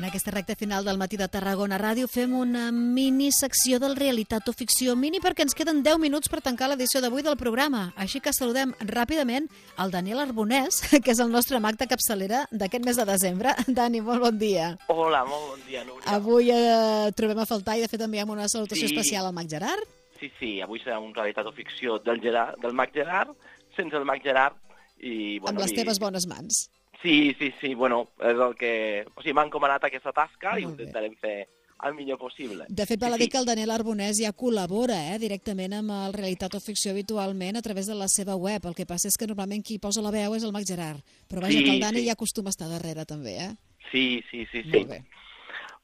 En aquesta recta final del matí de Tarragona Ràdio fem una mini secció del Realitat o Ficció. Mini perquè ens queden 10 minuts per tancar l'edició d'avui del programa. Així que saludem ràpidament el Daniel Arbonès, que és el nostre mag de capçalera d'aquest mes de desembre. Dani, molt bon dia. Hola, molt bon dia, Núria. Avui eh, trobem a faltar i de fet enviem una salutació Sí. especial al mag Gerard. Sí, sí, avui serà un Realitat o Ficció del, Gerard, del Mag Gerard, sense el Mag Gerard, i... Bueno, amb les i- teves bones mans. Sí, sí, sí, bueno, és el que... O sigui, m'ha encomanat aquesta tasca i ho Molt intentarem fer el millor possible. De fet, val a Sí, dir que el Daniel Arbonès ja col·labora eh, directament amb el Realitat o Ficció habitualment a través de la seva web. El que passa és que normalment qui posa la veu és el Mag Gerard. Però vaja, Sí, que el Dani sí. ja acostuma a estar darrere també, eh? Sí, sí, sí, sí. Molt bé.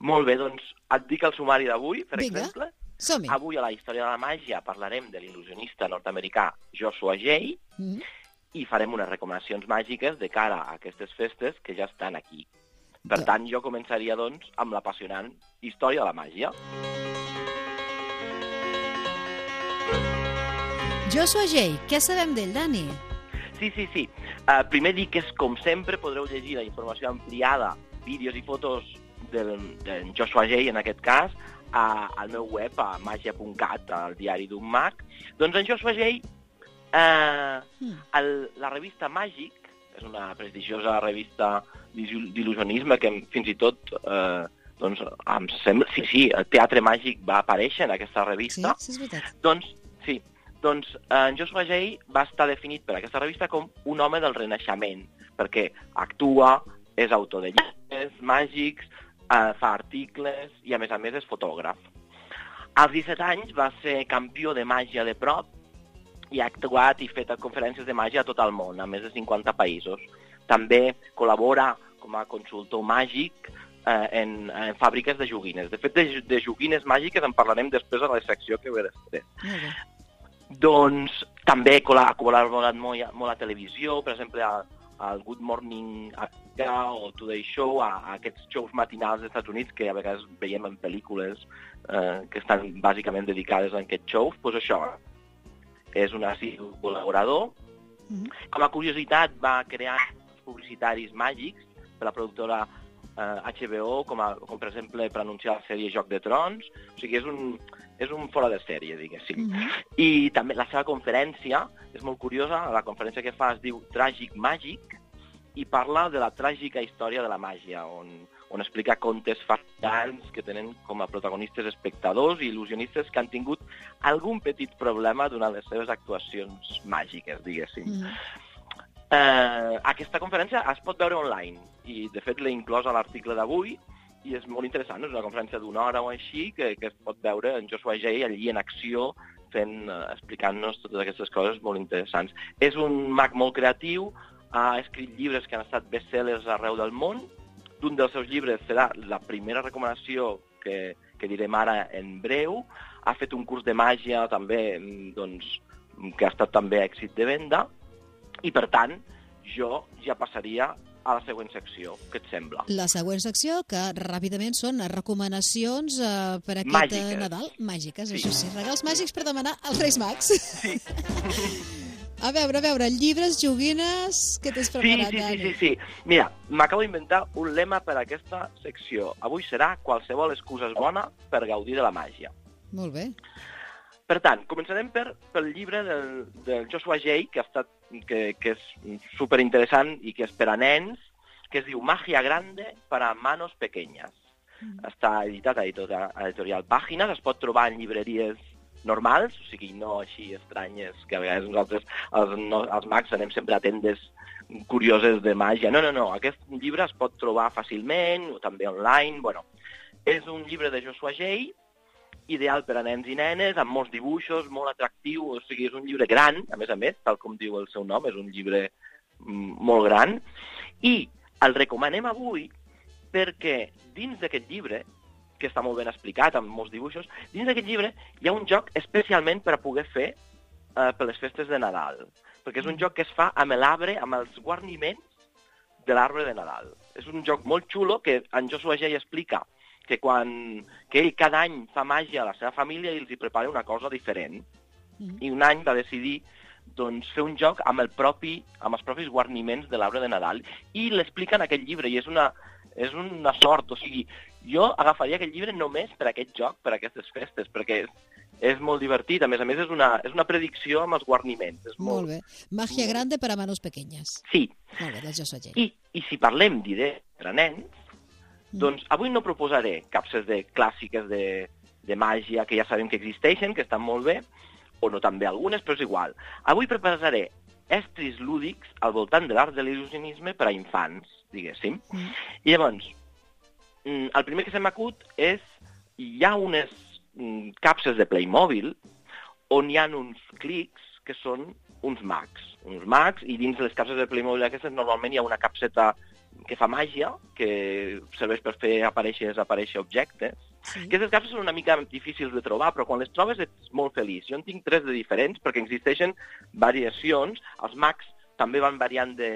Molt bé, doncs et dic el sumari d'avui, per Vinga. exemple. Som-hi. Avui a la història de la màgia parlarem de l'il·lusionista nord-americà Joshua Jay Mm. I farem unes recomanacions màgiques de cara a aquestes festes que ja estan aquí. Per tant, jo començaria, doncs, amb l'apassionant història de la màgia. Joshua Jay, què sabem d'ell, Dani? Sí, sí, sí. Uh, primer dic que, és, com sempre, podreu llegir la informació ampliada, vídeos i fotos del, de Joshua Jay, en aquest cas, a, al meu web, a magia.cat, al diari d'un mag. Doncs en Joshua Jay, eh, Mm. el, la revista Màgic, és una prestigiosa revista d'il- d'il·lusionisme que fins i tot, eh, doncs, em sembla... Sí, sí, el Teatre Màgic va aparèixer en aquesta Sí, revista. sí, és veritat. Doncs, sí, doncs eh, en Joshua Jay va estar definit per aquesta revista com un home del renaixement, perquè actua, és autor de llibres màgics, eh, fa articles i, a més a més, és fotògraf. Als 17 anys va ser campió de màgia de prop i ha actuat i fet conferències de màgia a tot el món, a més de 50 països. També col·labora com a consultor màgic eh, en, en fàbriques de joguines. De fet, de, de joguines màgiques en parlarem després a la secció que ve després. Bé. Doncs també ha col·laborat molt, molt a televisió, per exemple, a- al Good Morning America o Today Show, a, a aquests shows matinals dels Estats Units que a vegades veiem en pel·lícules eh, que estan bàsicament dedicades a aquests shows. Doncs això, és un assidu col·laborador. Mhm. Com a curiositat, va crear publicitaris màgics per la productora eh, HBO, com, a, com per exemple per anunciar la sèrie Joc de Trons. O sigui, és un, és un fora de sèrie, diguéssim. Mhm. I també la seva conferència és molt curiosa, la conferència que fa es diu Tràgic Màgic i parla de la tràgica història de la màgia, on, on explica contes fascinants que tenen com a protagonistes espectadors i il·lusionistes que han tingut algun petit problema durant les seves actuacions màgiques, diguéssim. Mhm. Eh, aquesta conferència es pot veure online i, de fet, l'he inclòs a l'article d'avui i és molt interessant, és una conferència d'una hora o així que, que es pot veure en Joshua Jay allí en acció fent, eh, explicant-nos totes aquestes coses molt interessants. És un mag molt creatiu, ha escrit llibres que han estat bestsellers arreu del món. D'un dels seus llibres serà la primera recomanació que, que direm ara en breu. Ha fet un curs de màgia també mm, doncs, que ha estat també èxit de venda i per tant jo ja passaria a la següent secció, què et sembla? La següent secció, que ràpidament són recomanacions eh, per aquest Màgiques. eh, Nadal. Màgiques, Sí. això sí. Regals màgics per demanar als Reis Mags. Sí. A veure, a veure, llibres, joguines... Què t'has Sí, preparat, sí, sí, Dani? sí, sí. Mira, m'acabo d'inventar un lema per a aquesta secció. Avui serà qualsevol excusa és bona per gaudir de la màgia. Molt bé. Per tant, començarem per, pel llibre del, del Joshua Jay, que, ha estat, que, que és superinteressant i que és per a nens, que es diu Magia Grande para manos pequeñas. Mm. Està editat a editorial, a editorial Pàgines, es pot trobar en llibreries normals, o sigui, no així estranyes, que a vegades nosaltres, els, no, els mags, anem sempre a tendes curioses de màgia. No, no, no, aquest llibre es pot trobar fàcilment, o també online, bueno. És un llibre de Joshua Jay, ideal per a nens i nenes, amb molts dibuixos, molt atractiu, o sigui, és un llibre gran, a més a més, tal com diu el seu nom, és un llibre mm, molt gran, i el recomanem avui perquè dins d'aquest llibre, que està molt ben explicat, amb molts dibuixos, dins d'aquest llibre hi ha un joc especialment per a poder fer eh, per les festes de Nadal, perquè és un joc que es fa amb l'arbre, amb els guarniments de l'arbre de Nadal. És un joc molt xulo que en Joshua Jay explica que quan que ell cada any fa màgia a la seva família i els hi prepara una cosa diferent. Mhm. I un any va decidir doncs, fer un joc amb, el propi, amb els propis guarniments de l'arbre de Nadal i l'explica en aquest llibre i és una, és una sort, o sigui, jo agafaria aquest llibre només per aquest joc, per aquestes festes, perquè és, és molt divertit, a més a més és una, és una predicció amb els guarniments. És molt, Molt bé. Magia molt- grande para manos pequeñas. Sí, Molt bé, doncs jo soy. I, i si parlem d'idees per a nens, doncs avui no proposaré capses de clàssiques de, de màgia que ja sabem que existeixen, que estan molt bé, o no tan bé algunes, però és igual. Avui prepararé estris lúdics al voltant de l'art de l'il·lusionisme per a infants, diguéssim. Mm. I llavors, mm, el primer que se m'acut és hi ha unes mm, capses de Playmobil on hi ha uns clics que són uns mags. Uns mags, i dins les capses de Playmobil aquestes normalment hi ha una capseta que fa màgia, que serveix per fer aparèixer i desaparèixer objectes. Sí. Aquestes capses són una mica difícils de trobar, però quan les trobes ets molt feliç. Jo en tinc tres de diferents, perquè existeixen variacions. Els mags també van variant de,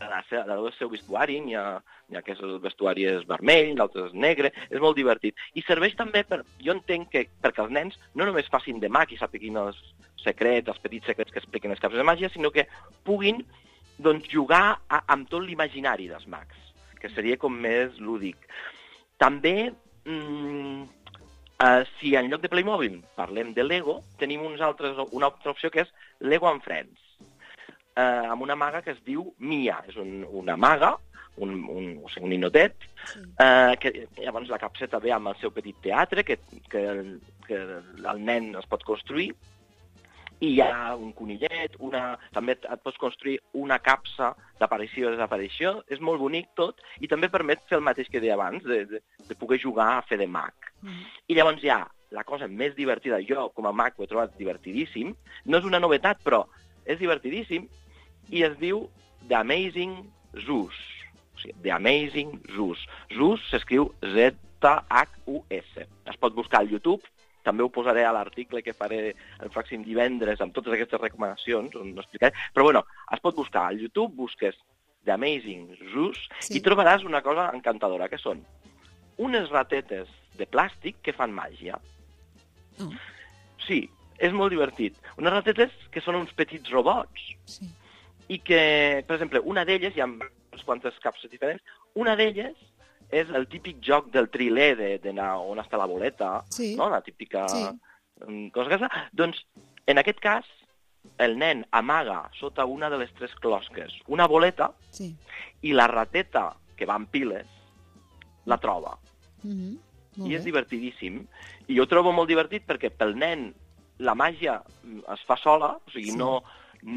de la, se- del seu vestuari, n'hi ha, ha que el vestuari és vermell, l'altre és negre, és molt divertit. I serveix també per, jo entenc que perquè els nens no només facin de mag i sapiguin els secrets, els petits secrets que expliquen les capses de màgia, sinó que puguin doncs, jugar a, amb tot l'imaginari dels mags, que seria com més lúdic. També, mm, eh, si en lloc de Playmobil parlem de Lego, tenim uns altres, una altra opció que és Lego and Friends, eh, amb una maga que es diu Mia. És un, una maga, un, un, o sigui, un ninotet, Sí. eh, que llavors la capseta ve amb el seu petit teatre, que, que, que el nen es pot construir, i hi ha un conillet, una... també et pots construir una capsa d'aparició i desaparició, és molt bonic tot, i també permet fer el mateix que deia abans, de, de, de poder jugar a fer de mag. Mm. I llavors ha la cosa més divertida, jo com a mag ho he trobat divertidíssim, no és una novetat, però és divertidíssim, i es diu The Amazing Zoos. O sigui, The Amazing Zoos. Zoos s'escriu Z-H-U-S. Es pot buscar al YouTube, també ho posaré a l'article que faré el pròxim divendres amb totes aquestes recomanacions, on ho explicaré. Però bueno, es pot buscar al YouTube, busques The Amazing Zoos Sí. i trobaràs una cosa encantadora, que són unes ratetes de plàstic que fan màgia. Oh, Sí, és molt divertit. Unes ratetes que són uns petits robots sí. i que, per exemple, una d'elles, hi ha unes quantes capses diferents, una d'elles és el típic joc del triler de- d'anar on està la boleta, Sí. no? la típica Sí. mm, cosa aquesta. Doncs, en aquest cas, el nen amaga sota una de les tres closques una boleta sí. i la rateta, que va en piles, la troba. Mm -hmm. I és divertidíssim. I jo trobo molt divertit perquè pel nen la màgia es fa sola, o sigui, Sí. no,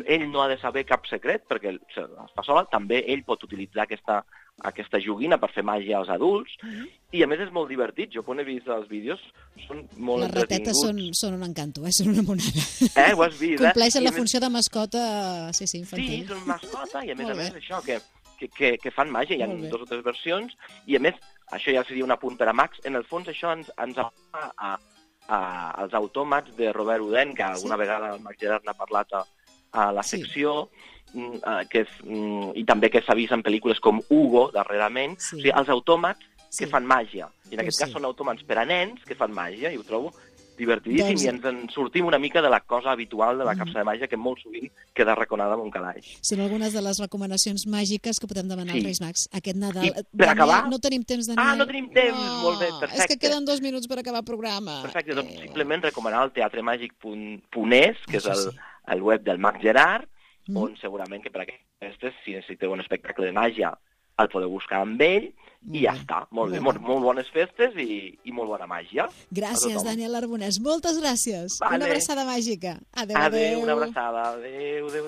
ell no ha de saber cap secret perquè es fa sola, també ell pot utilitzar aquesta, aquesta joguina per fer màgia als adults, Mhm. i a més és molt divertit. Jo quan he vist els vídeos són molt Les ratetes són, són un encanto, eh? són una monada. Eh, ho has vist, eh? Compleixen I la més- funció de mascota, sí, sí, Sí, infantil. són mascota i a més a més això, que, que, que, que fan màgia, hi ha dues o tres versions, i a més, això ja seria un apunt per a Max, en el fons això ens, ens apunta a, a, als autòmats de Robert Houdin, que alguna vegada el Max Gerard n'ha parlat a, a la Sí. secció, mm, eh, que és, mm, i també que s'ha vist en pel·lícules com Hugo, darrerament, Sí. o sigui, els autòmats Sí. que fan màgia. I en aquest cas sí. són autòmats per a nens que fan màgia, i ho trobo divertidíssim, Doncs- i ens en sortim una mica de la cosa habitual de la Mhm. capsa de màgia, que molt sovint queda arraconada amb un calaix. Són algunes de les recomanacions màgiques que podem demanar Sí. als Reis Mags aquest Nadal. I per Daniel, acabar- No tenim temps, Daniel. Ah, no tenim temps, molt bé, És que perfecte. queden dos minuts per acabar el programa. Perfecte, doncs Eh, simplement recomanar el teatremàgic.es, que és el, sí. el web del Mag Gerard, Mm. on segurament que per aquestes si necessiteu un espectacle de màgia, el podeu buscar amb ell, Molt i ja bé, està. Molt bé, molt molt, molt bones festes i, i molt bona màgia. Gràcies. Daniel Arbonès. Moltes gràcies. Vale. Una abraçada màgica. Adéu, Adéu, una abraçada. Adéu, adéu, adéu.